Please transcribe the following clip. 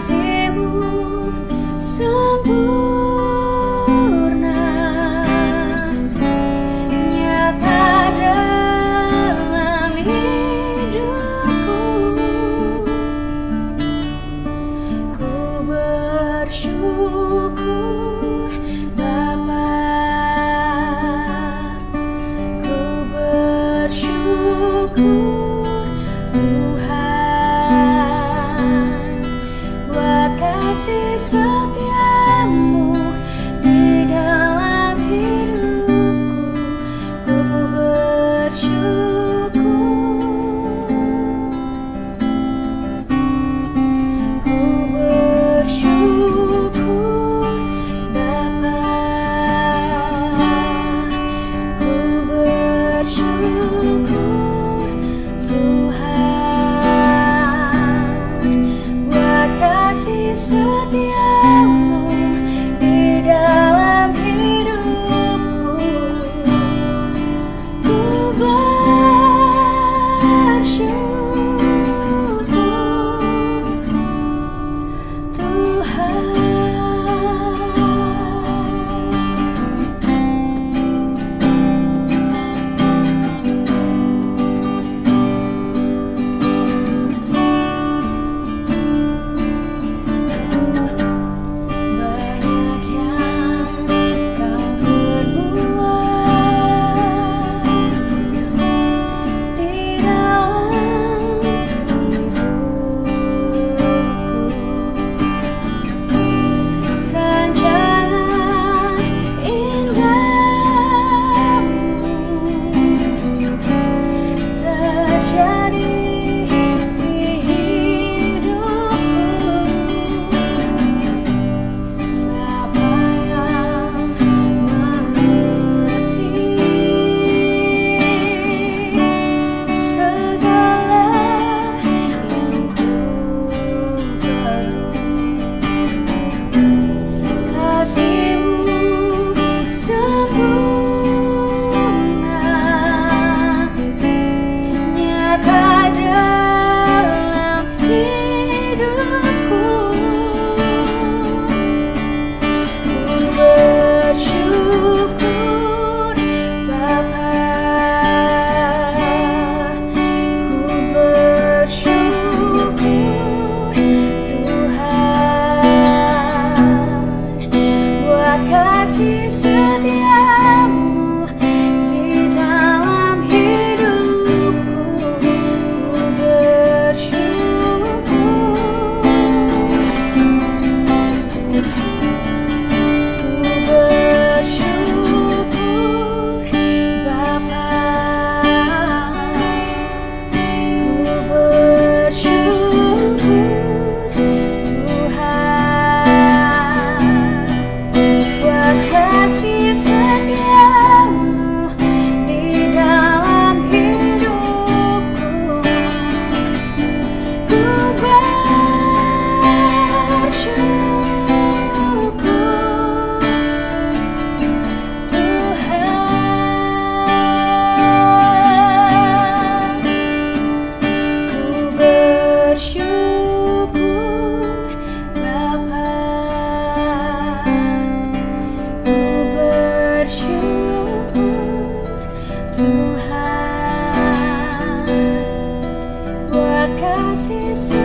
kasihmu setia see, see.